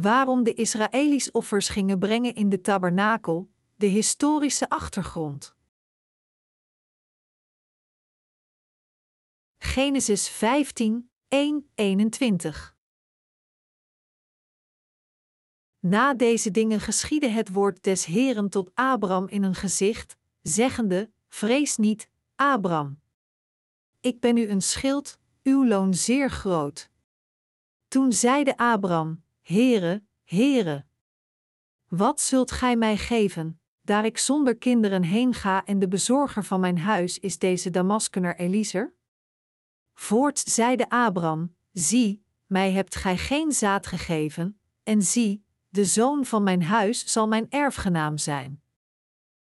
Waarom de Israëli's offers gingen brengen in de tabernakel, de historische achtergrond. Genesis 15, 1, 21 Na deze dingen geschiedde het woord des Heren tot Abram in een gezicht, zeggende: Vrees niet, Abram. Ik ben u een schild, uw loon zeer groot. Toen zeide Abram: Heere, Heere, wat zult gij mij geven, daar ik zonder kinderen heen ga en de bezorger van mijn huis is deze Damaskener Eliezer? Voorts zeide Abram: Zie, mij hebt gij geen zaad gegeven, en zie, de zoon van mijn huis zal mijn erfgenaam zijn.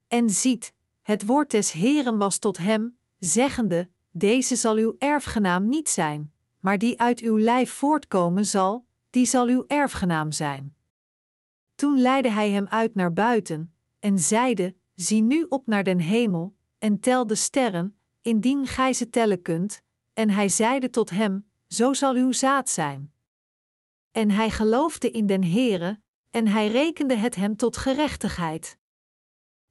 En ziet, het woord des Heren was tot hem, zeggende: Deze zal uw erfgenaam niet zijn, maar die uit uw lijf voortkomen zal, die zal uw erfgenaam zijn. Toen leidde hij hem uit naar buiten, en zeide: Zie nu op naar den hemel, en tel de sterren, indien gij ze tellen kunt. En hij zeide tot hem: Zo zal uw zaad zijn. En hij geloofde in den Heere, en hij rekende het hem tot gerechtigheid.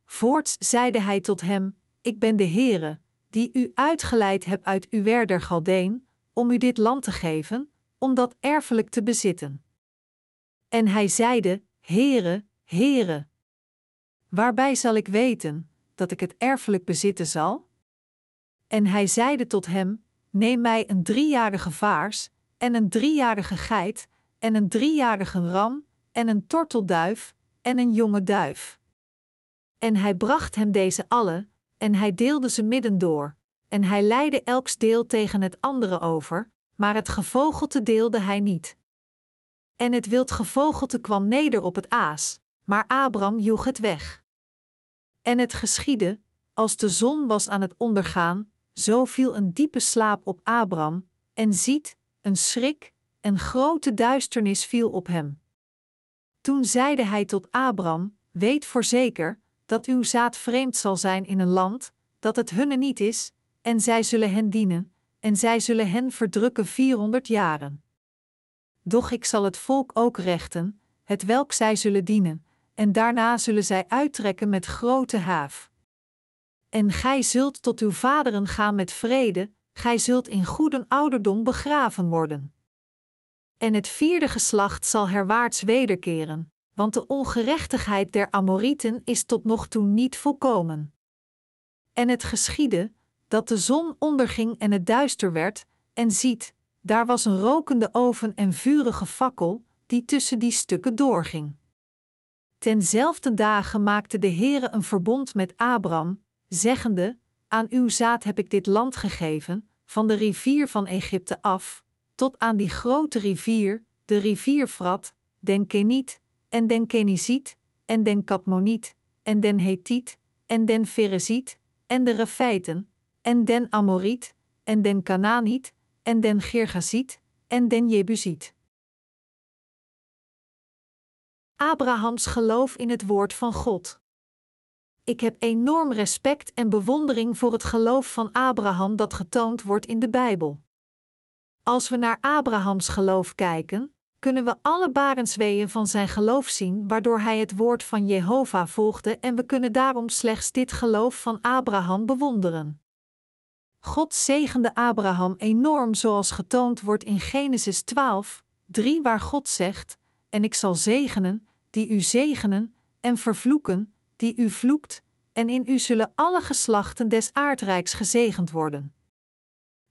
Voorts zeide hij tot hem: Ik ben de Heere, die u uitgeleid heb uit Uwer der Galdeen, om u dit land te geven, om dat erfelijk te bezitten. En hij zeide: Heere, Heere, waarbij zal ik weten dat ik het erfelijk bezitten zal? En hij zeide tot hem: Neem mij een driejarige vaars, en een driejarige geit, en een driejarige ram, en een tortelduif, en een jonge duif. En hij bracht hem deze alle, en hij deelde ze midden door, en hij leidde elks deel tegen het andere over, maar het gevogelte deelde hij niet. En het wild gevogelte kwam neder op het aas, maar Abram joeg het weg. En het geschiedde, als de zon was aan het ondergaan, zo viel een diepe slaap op Abram, en ziet, een schrik, en grote duisternis viel op hem. Toen zeide hij tot Abram: Weet voorzeker dat uw zaad vreemd zal zijn in een land dat het hunne niet is, en zij zullen hen dienen, en zij zullen hen verdrukken vierhonderd jaren. Doch ik zal het volk ook rechten, het welk zij zullen dienen, en daarna zullen zij uittrekken met grote haaf. En gij zult tot uw vaderen gaan met vrede, gij zult in goede ouderdom begraven worden. En het vierde geslacht zal herwaarts wederkeren, want de ongerechtigheid der Amorieten is tot nog toe niet volkomen. En het geschiedde, dat de zon onderging en het duister werd, en ziet, daar was een rokende oven en vurige fakkel, die tussen die stukken doorging. Tenzelfde dagen maakte de Heere een verbond met Abram, zeggende: Aan uw zaad heb ik dit land gegeven, van de rivier van Egypte af, tot aan die grote rivier, de rivier Frat, den Keniet, en den Keniziet, en den Katmoniet, en den Hethiet, en den Fereziet, en de Refeiten, en den Amoriet, en den Canaaniet, en den Gergaziet, en den Jebusiet. Abrahams geloof in het woord van God. Ik heb enorm respect en bewondering voor het geloof van Abraham dat getoond wordt in de Bijbel. Als we naar Abrahams geloof kijken, kunnen we alle barensweeën van zijn geloof zien, waardoor hij het woord van Jehovah volgde, en we kunnen daarom slechts dit geloof van Abraham bewonderen. God zegende Abraham enorm, zoals getoond wordt in Genesis 12, 3, waar God zegt: En ik zal zegenen, die u zegenen, en vervloeken, die u vloekt, en in u zullen alle geslachten des aardrijks gezegend worden.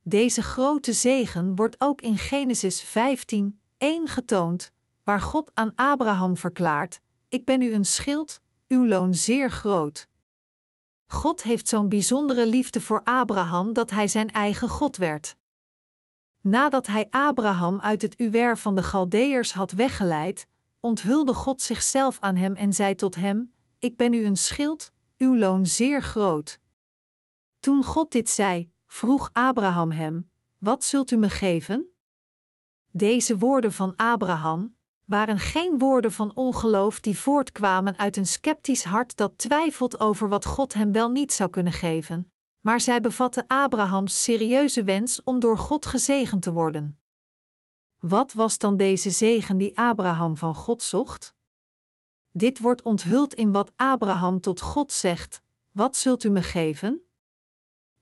Deze grote zegen wordt ook in Genesis 15, 1 getoond, waar God aan Abraham verklaart: Ik ben u een schild, uw loon zeer groot. God heeft zo'n bijzondere liefde voor Abraham dat hij zijn eigen God werd. Nadat hij Abraham uit het uwer van de Galdeërs had weggeleid, onthulde God zichzelf aan hem en zei tot hem: Ik ben u een schild, uw loon zeer groot. Toen God dit zei, vroeg Abraham hem: Wat zult u me geven? Deze woorden van Abraham waren geen woorden van ongeloof die voortkwamen uit een sceptisch hart dat twijfelt over wat God hem wel niet zou kunnen geven, maar zij bevatten Abrahams serieuze wens om door God gezegend te worden. Wat was dan deze zegen die Abraham van God zocht? Dit wordt onthuld in wat Abraham tot God zegt: Wat zult u me geven?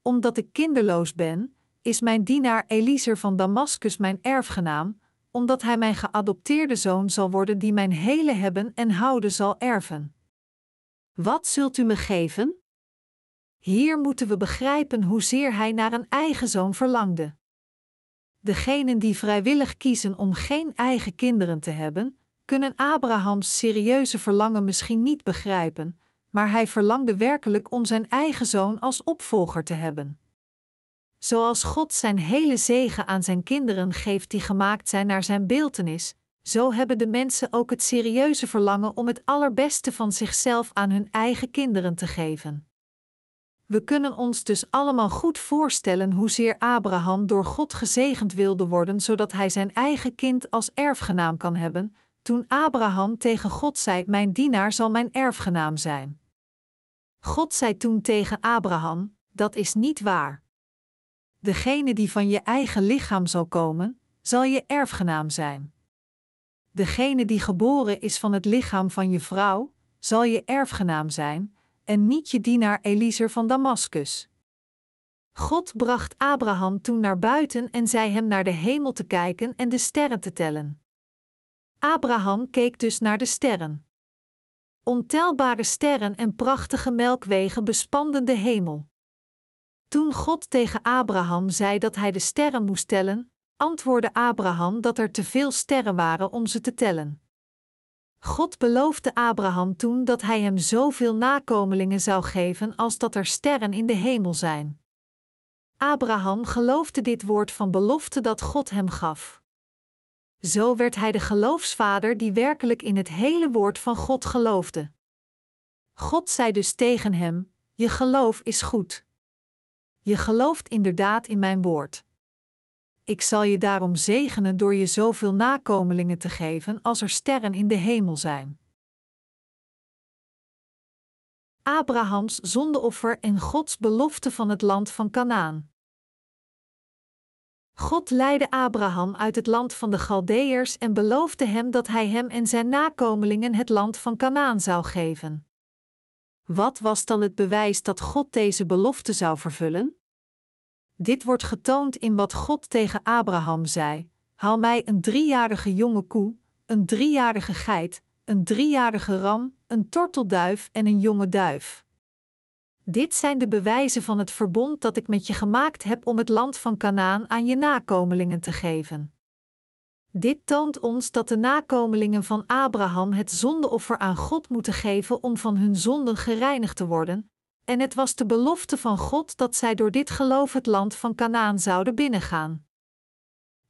Omdat ik kinderloos ben, is mijn dienaar Eliezer van Damascus mijn erfgenaam, omdat hij mijn geadopteerde zoon zal worden die mijn hele hebben en houden zal erven. Wat zult u me geven? Hier moeten we begrijpen hoezeer hij naar een eigen zoon verlangde. Degenen die vrijwillig kiezen om geen eigen kinderen te hebben, kunnen Abrahams serieuze verlangen misschien niet begrijpen, maar hij verlangde werkelijk om zijn eigen zoon als opvolger te hebben. Zoals God zijn hele zegen aan zijn kinderen geeft die gemaakt zijn naar zijn beeltenis, zo hebben de mensen ook het serieuze verlangen om het allerbeste van zichzelf aan hun eigen kinderen te geven. We kunnen ons dus allemaal goed voorstellen hoezeer Abraham door God gezegend wilde worden, zodat hij zijn eigen kind als erfgenaam kan hebben, toen Abraham tegen God zei: Mijn dienaar zal mijn erfgenaam zijn. God zei toen tegen Abraham: Dat is niet waar. Degene die van je eigen lichaam zal komen, zal je erfgenaam zijn. Degene die geboren is van het lichaam van je vrouw, zal je erfgenaam zijn, en niet je dienaar Eliezer van Damascus. God bracht Abraham toen naar buiten en zei hem naar de hemel te kijken en de sterren te tellen. Abraham keek dus naar de sterren. Ontelbare sterren en prachtige melkwegen bespanden de hemel. Toen God tegen Abraham zei dat hij de sterren moest tellen, antwoordde Abraham dat er te veel sterren waren om ze te tellen. God beloofde Abraham toen dat hij hem zoveel nakomelingen zou geven als dat er sterren in de hemel zijn. Abraham geloofde dit woord van belofte dat God hem gaf. Zo werd hij de geloofsvader die werkelijk in het hele woord van God geloofde. God zei dus tegen hem: Je geloof is goed. Je gelooft inderdaad in mijn woord. Ik zal je daarom zegenen door je zoveel nakomelingen te geven als er sterren in de hemel zijn. Abrahams zondeoffer en Gods belofte van het land van Canaan. God leidde Abraham uit het land van de Galdeërs en beloofde hem dat hij hem en zijn nakomelingen het land van Canaan zou geven. Wat was dan het bewijs dat God deze belofte zou vervullen? Dit wordt getoond in wat God tegen Abraham zei: Haal mij een driejarige jonge koe, een driejarige geit, een driejarige ram, een tortelduif en een jonge duif. Dit zijn de bewijzen van het verbond dat ik met je gemaakt heb om het land van Canaan aan je nakomelingen te geven. Dit toont ons dat de nakomelingen van Abraham het zondeoffer aan God moeten geven om van hun zonden gereinigd te worden, en het was de belofte van God dat zij door dit geloof het land van Canaan zouden binnengaan.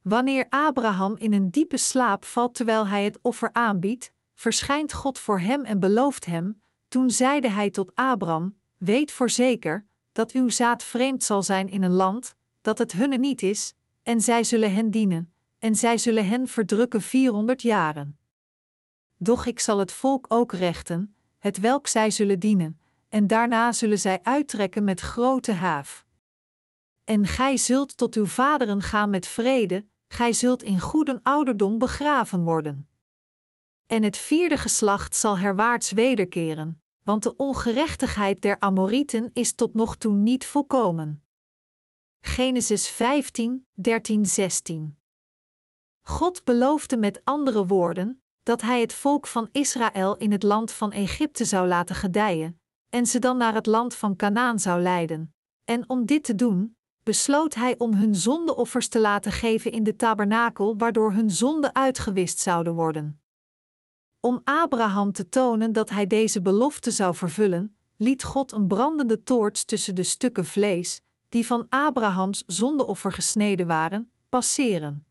Wanneer Abraham in een diepe slaap valt terwijl hij het offer aanbiedt, verschijnt God voor hem en belooft hem: Toen zeide hij tot Abram: Weet voor zeker dat uw zaad vreemd zal zijn in een land dat het hunne niet is, en zij zullen hen dienen, en zij zullen hen verdrukken vierhonderd jaren. Doch ik zal het volk ook rechten, het welk zij zullen dienen, en daarna zullen zij uittrekken met grote haaf. En gij zult tot uw vaderen gaan met vrede, gij zult in goede ouderdom begraven worden. En het vierde geslacht zal herwaarts wederkeren, want de ongerechtigheid der Amorieten is tot nog toe niet volkomen. Genesis 15, 13, 16. God beloofde met andere woorden dat hij het volk van Israël in het land van Egypte zou laten gedijen, en ze dan naar het land van Canaan zou leiden. En om dit te doen, besloot hij om hun zondeoffers te laten geven in de tabernakel, waardoor hun zonden uitgewist zouden worden. Om Abraham te tonen dat hij deze belofte zou vervullen, liet God een brandende toorts tussen de stukken vlees, die van Abrahams zondeoffer gesneden waren, passeren.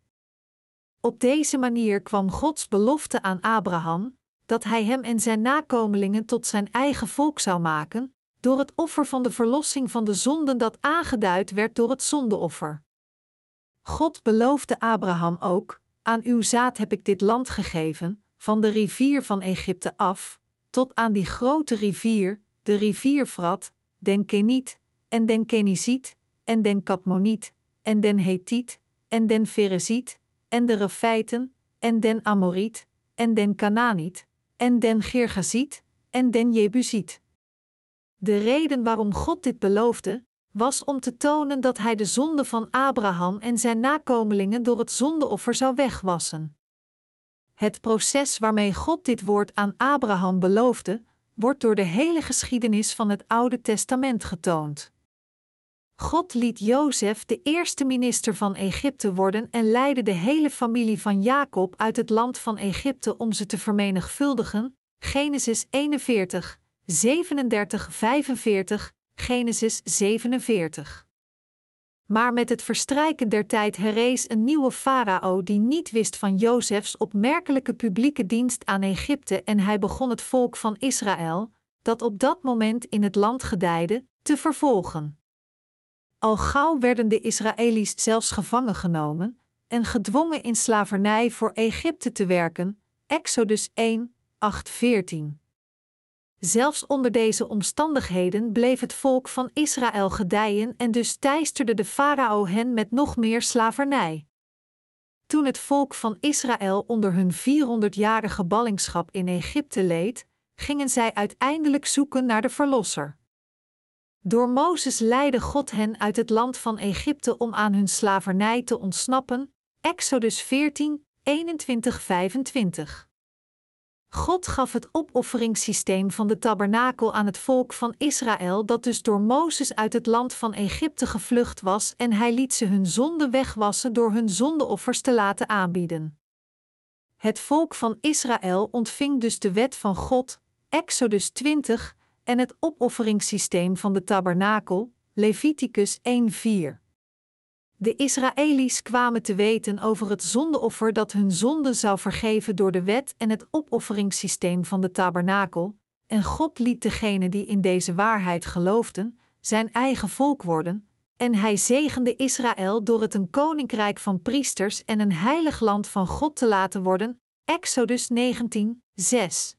Op deze manier kwam Gods belofte aan Abraham, dat hij hem en zijn nakomelingen tot zijn eigen volk zou maken, door het offer van de verlossing van de zonden dat aangeduid werd door het zondeoffer. God beloofde Abraham ook: Aan uw zaad heb ik dit land gegeven, van de rivier van Egypte af, tot aan die grote rivier, de rivier Frat, den Keniet, en den Keniziet, en den Katmoniet, en den Hethiet, en den Fereziet, en de Refijten, en den Amoriet, en den Kanaaniet, en den Gergaziet, en den Jebusiet. De reden waarom God dit beloofde, was om te tonen dat hij de zonde van Abraham en zijn nakomelingen door het zondeoffer zou wegwassen. Het proces waarmee God dit woord aan Abraham beloofde, wordt door de hele geschiedenis van het Oude Testament getoond. God liet Jozef de eerste minister van Egypte worden en leidde de hele familie van Jacob uit het land van Egypte om ze te vermenigvuldigen. Genesis 41, 37, 45, Genesis 47. Maar met het verstrijken der tijd herrees een nieuwe farao die niet wist van Jozefs opmerkelijke publieke dienst aan Egypte en hij begon het volk van Israël, dat op dat moment in het land gedijde, te vervolgen. Al gauw werden de Israëli's zelfs gevangen genomen en gedwongen in slavernij voor Egypte te werken. Exodus 1, 8, 14. Zelfs onder deze omstandigheden bleef het volk van Israël gedijen en dus teisterde de farao hen met nog meer slavernij. Toen het volk van Israël onder hun 400-jarige ballingschap in Egypte leed, gingen zij uiteindelijk zoeken naar de Verlosser. Door Mozes leidde God hen uit het land van Egypte om aan hun slavernij te ontsnappen. Exodus 14, 21, 25. God gaf het opofferingssysteem van de tabernakel aan het volk van Israël, dat dus door Mozes uit het land van Egypte gevlucht was, en hij liet ze hun zonde wegwassen door hun zondeoffers te laten aanbieden. Het volk van Israël ontving dus de wet van God, Exodus 20, en het opofferingssysteem van de tabernakel, Leviticus 1:4. De Israëli's kwamen te weten over het zondeoffer dat hun zonde zou vergeven door de wet en het opofferingssysteem van de tabernakel, en God liet degenen die in deze waarheid geloofden, zijn eigen volk worden, en hij zegende Israël door het een koninkrijk van priesters en een heilig land van God te laten worden. Exodus 19, 6.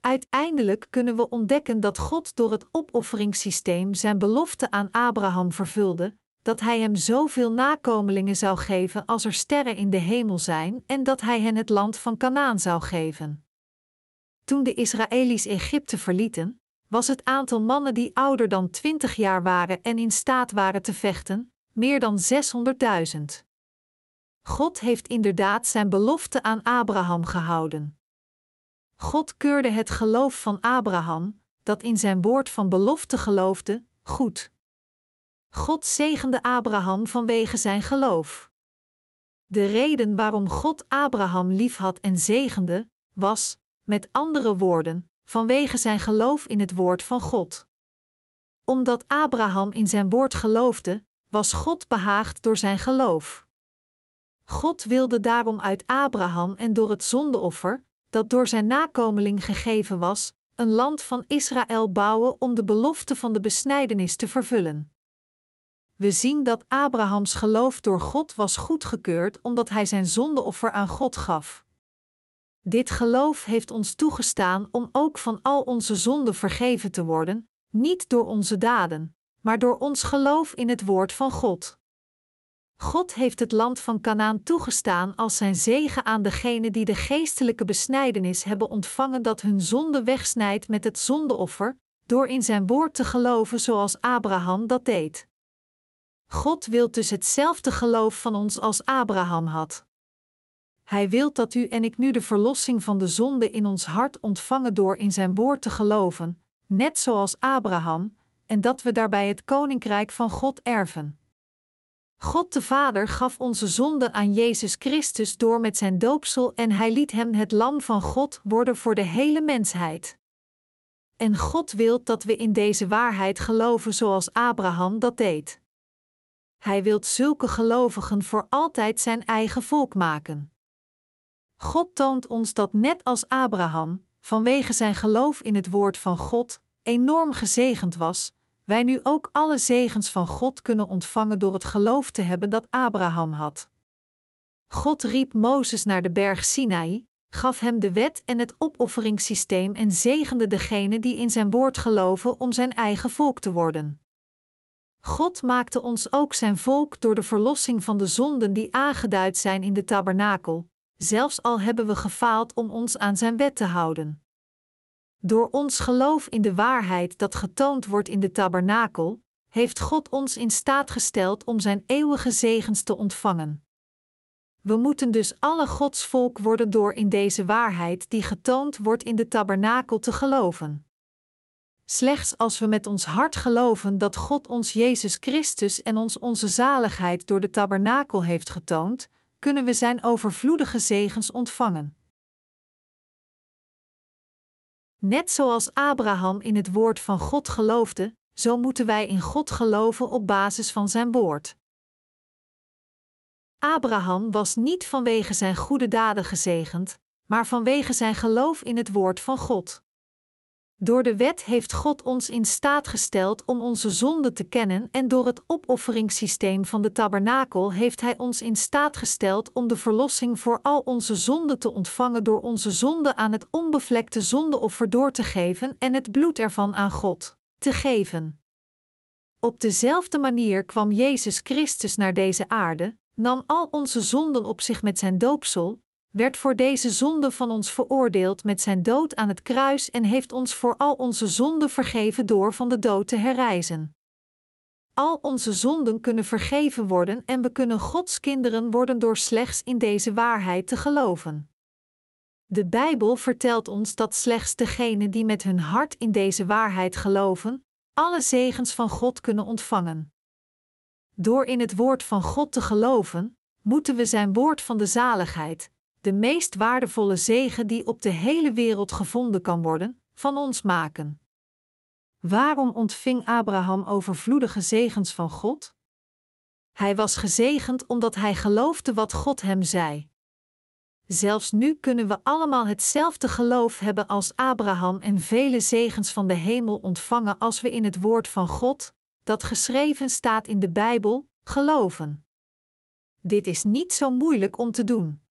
Uiteindelijk kunnen we ontdekken dat God door het opofferingssysteem zijn belofte aan Abraham vervulde, dat hij hem zoveel nakomelingen zou geven als er sterren in de hemel zijn en dat hij hen het land van Canaan zou geven. Toen de Israëli's Egypte verlieten, was het aantal mannen die ouder dan twintig jaar waren en in staat waren te vechten, meer dan 600.000. God heeft inderdaad zijn belofte aan Abraham gehouden. God keurde het geloof van Abraham, dat in zijn woord van belofte geloofde, goed. God zegende Abraham vanwege zijn geloof. De reden waarom God Abraham liefhad en zegende, was, met andere woorden, vanwege zijn geloof in het woord van God. Omdat Abraham in zijn woord geloofde, was God behaagd door zijn geloof. God wilde daarom uit Abraham en door het zondeoffer, dat door zijn nakomeling gegeven was, een land van Israël bouwen om de belofte van de besnijdenis te vervullen. We zien dat Abrahams geloof door God was goedgekeurd omdat hij zijn zondeoffer aan God gaf. Dit geloof heeft ons toegestaan om ook van al onze zonden vergeven te worden, niet door onze daden, maar door ons geloof in het woord van God. God heeft het land van Canaan toegestaan als zijn zegen aan degenen die de geestelijke besnijdenis hebben ontvangen dat hun zonde wegsnijdt met het zondeoffer, door in zijn woord te geloven zoals Abraham dat deed. God wil dus hetzelfde geloof van ons als Abraham had. Hij wil dat u en ik nu de verlossing van de zonde in ons hart ontvangen door in zijn woord te geloven, net zoals Abraham, en dat we daarbij het koninkrijk van God erven. God de Vader gaf onze zonde aan Jezus Christus door met zijn doopsel en hij liet hem het lam van God worden voor de hele mensheid. En God wil dat we in deze waarheid geloven zoals Abraham dat deed. Hij wilt zulke gelovigen voor altijd zijn eigen volk maken. God toont ons dat net als Abraham, vanwege zijn geloof in het woord van God, enorm gezegend was, wij nu ook alle zegens van God kunnen ontvangen door het geloof te hebben dat Abraham had. God riep Mozes naar de berg Sinaï, gaf hem de wet en het opofferingssysteem en zegende degenen die in zijn woord geloven om zijn eigen volk te worden. God maakte ons ook zijn volk door de verlossing van de zonden die aangeduid zijn in de tabernakel, zelfs al hebben we gefaald om ons aan zijn wet te houden. Door ons geloof in de waarheid dat getoond wordt in de tabernakel, heeft God ons in staat gesteld om zijn eeuwige zegens te ontvangen. We moeten dus alle Gods volk worden door in deze waarheid die getoond wordt in de tabernakel te geloven. Slechts als we met ons hart geloven dat God ons Jezus Christus en ons onze zaligheid door de tabernakel heeft getoond, kunnen we Zijn overvloedige zegens ontvangen. Net zoals Abraham in het woord van God geloofde, zo moeten wij in God geloven op basis van Zijn woord. Abraham was niet vanwege zijn goede daden gezegend, maar vanwege zijn geloof in het woord van God. Door de wet heeft God ons in staat gesteld om onze zonden te kennen en door het opofferingssysteem van de tabernakel heeft Hij ons in staat gesteld om de verlossing voor al onze zonden te ontvangen door onze zonden aan het onbevlekte zondeoffer door te geven en het bloed ervan aan God te geven. Op dezelfde manier kwam Jezus Christus naar deze aarde, nam al onze zonden op zich met zijn doopsel, werd voor deze zonde van ons veroordeeld met zijn dood aan het kruis en heeft ons voor al onze zonden vergeven door van de dood te herrijzen. Al onze zonden kunnen vergeven worden en we kunnen Gods kinderen worden door slechts in deze waarheid te geloven. De Bijbel vertelt ons dat slechts degenen die met hun hart in deze waarheid geloven, alle zegens van God kunnen ontvangen. Door in het woord van God te geloven, moeten we zijn woord van de zaligheid, de meest waardevolle zegen die op de hele wereld gevonden kan worden, van ons maken. Waarom ontving Abraham overvloedige zegens van God? Hij was gezegend omdat hij geloofde wat God hem zei. Zelfs nu kunnen we allemaal hetzelfde geloof hebben als Abraham en vele zegens van de hemel ontvangen als we in het woord van God, dat geschreven staat in de Bijbel, geloven. Dit is niet zo moeilijk om te doen.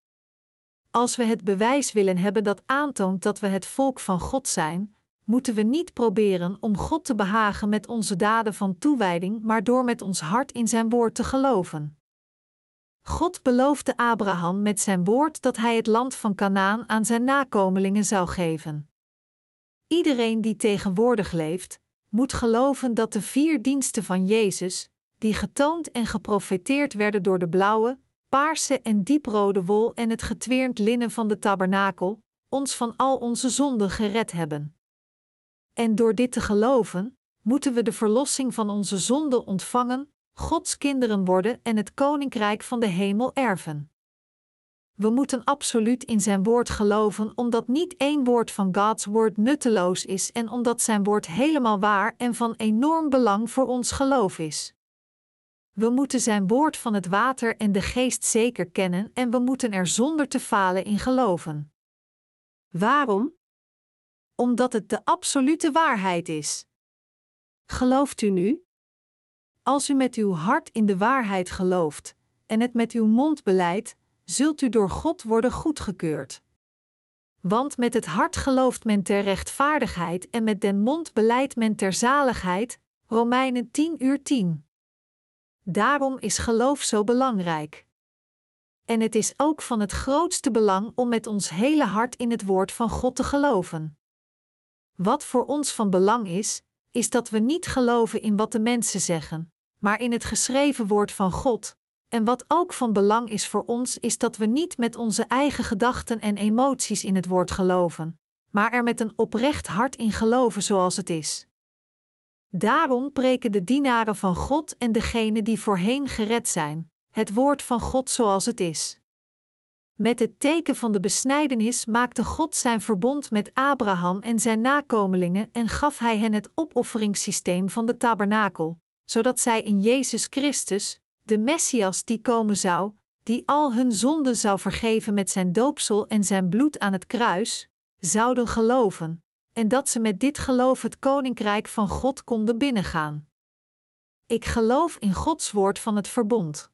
Als we het bewijs willen hebben dat aantoont dat we het volk van God zijn, moeten we niet proberen om God te behagen met onze daden van toewijding, maar door met ons hart in Zijn woord te geloven. God beloofde Abraham met zijn woord dat hij het land van Canaan aan zijn nakomelingen zou geven. Iedereen die tegenwoordig leeft, moet geloven dat de vier diensten van Jezus, die getoond en geprofeteerd werden door de blauwe, paarse en dieprode wol en het getweerd linnen van de tabernakel, ons van al onze zonden gered hebben. En door dit te geloven, moeten we de verlossing van onze zonden ontvangen, Gods kinderen worden en het koninkrijk van de hemel erven. We moeten absoluut in zijn woord geloven, omdat niet één woord van Gods woord nutteloos is en omdat zijn woord helemaal waar en van enorm belang voor ons geloof is. We moeten zijn woord van het water en de geest zeker kennen en we moeten er zonder te falen in geloven. Waarom? Omdat het de absolute waarheid is. Gelooft u nu? Als u met uw hart in de waarheid gelooft en het met uw mond beleidt, zult u door God worden goedgekeurd. Want met het hart gelooft men ter rechtvaardigheid en met den mond beleidt men ter zaligheid. Romeinen 10 uur 10. Daarom is geloof zo belangrijk. En het is ook van het grootste belang om met ons hele hart in het woord van God te geloven. Wat voor ons van belang is, is dat we niet geloven in wat de mensen zeggen, maar in het geschreven woord van God. En wat ook van belang is voor ons, is dat we niet met onze eigen gedachten en emoties in het woord geloven, maar er met een oprecht hart in geloven zoals het is. Daarom preken de dienaren van God en degenen die voorheen gered zijn, het woord van God zoals het is. Met het teken van de besnijdenis maakte God zijn verbond met Abraham en zijn nakomelingen en gaf hij hen het opofferingssysteem van de tabernakel, zodat zij in Jezus Christus, de Messias die komen zou, die al hun zonden zou vergeven met zijn doopsel en zijn bloed aan het kruis, zouden geloven, en dat ze met dit geloof het koninkrijk van God konden binnengaan. Ik geloof in Gods woord van het verbond.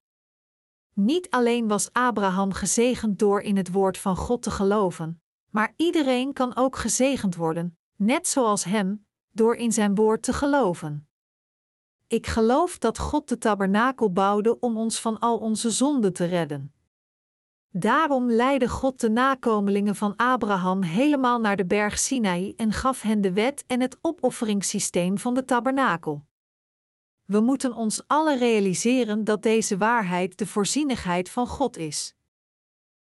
Niet alleen was Abraham gezegend door in het woord van God te geloven, maar iedereen kan ook gezegend worden, net zoals hem, door in zijn woord te geloven. Ik geloof dat God de tabernakel bouwde om ons van al onze zonden te redden. Daarom leidde God de nakomelingen van Abraham helemaal naar de berg Sinaï en gaf hen de wet en het opofferingssysteem van de tabernakel. We moeten ons alle realiseren dat deze waarheid de voorzienigheid van God is.